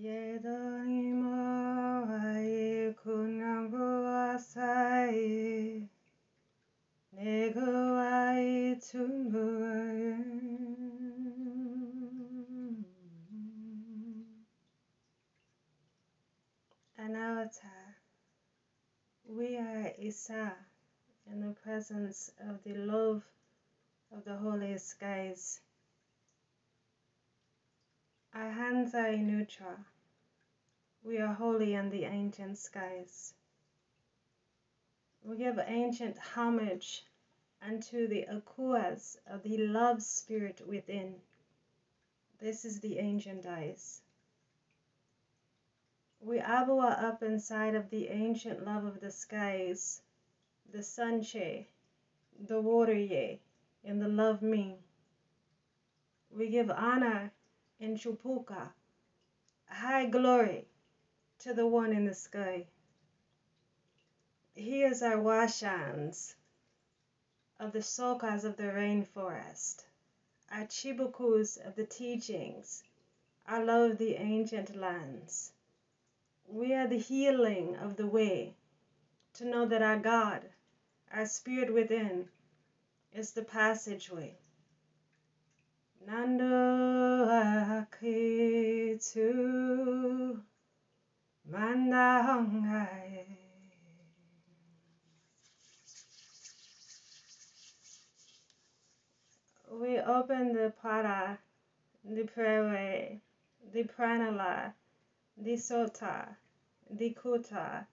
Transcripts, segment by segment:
예더니모 아이 군나보아사이 내그와이 tumbuayen Anawata We are Isa in the presence of the love of the holy skies. Our hands are in Utra. We are holy in the ancient skies. We give ancient homage unto the Akuas of the love spirit within. This is the ancient ice. We abua up inside of the ancient love of the skies, the sunche, the water ye, and the love me. We give honor in Chupuka, high glory to the one in the sky. He is our washans of the sokas of the rainforest, our chibukus of the teachings, our love of the ancient lands. We are the healing of the way to know that our God, our spirit within, is the passageway. Nando akitu mandangai. We open the para, the prayer, the pranala, the sota, the kuta,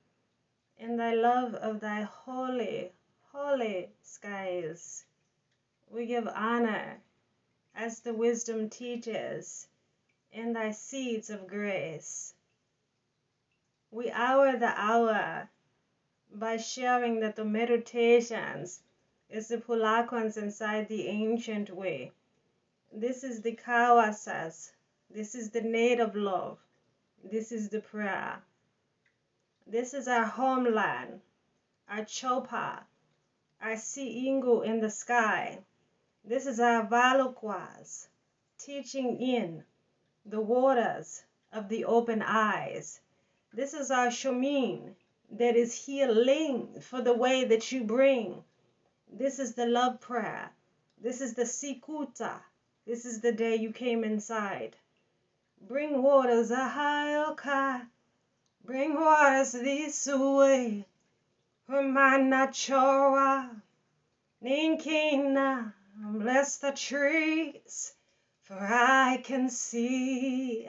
in thy love of thy holy, holy skies. We give honor as the wisdom teaches in thy seeds of grace. We hour the hour by sharing that the meditations is the pulakons inside the ancient way. This is the kawasas. This is the native love. This is the prayer. This is our homeland, our chopa, our siingu in the sky. This is our valukwas, teaching in the waters of the open eyes. This is our shomin that is healing for the way that you bring. This is the love prayer. This is the sikuta. This is the day you came inside. Bring waters, Ahayoka. Bring waters this way. Humana Chora. Ninkina. Bless the trees, for I can see.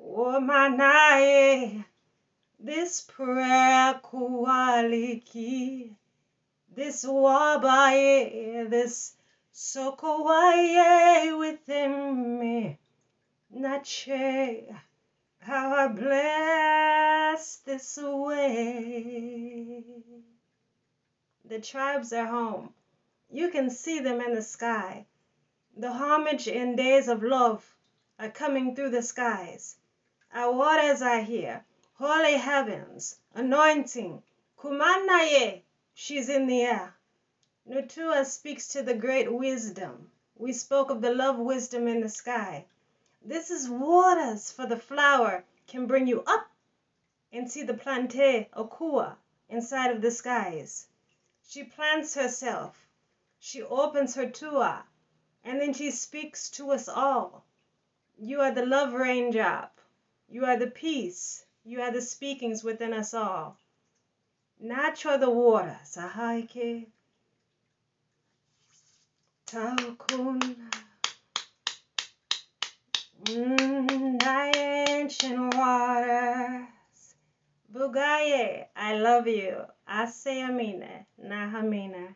Oh, Womanaye. This prayer kualiki. This wabaye. This sokowaye within me. Nache, how I bless this way. The tribes are home. You can see them in the sky. The homage in days of love are coming through the skies. Our waters are here. Holy heavens, anointing. Kumanaye, she's in the air. Nutua speaks to the great wisdom. We spoke of the love wisdom in the sky. This is waters for the flower can bring you up and see the plante okua inside of the skies. She plants herself. She opens her tua and then she speaks to us all. You are the love raindrop. You are the peace. You are the speakings within us all. Natural the water. Sahaike. Taukuna. Mm, thy ancient waters. Bugaye, I love you. Ase amine, nahamina.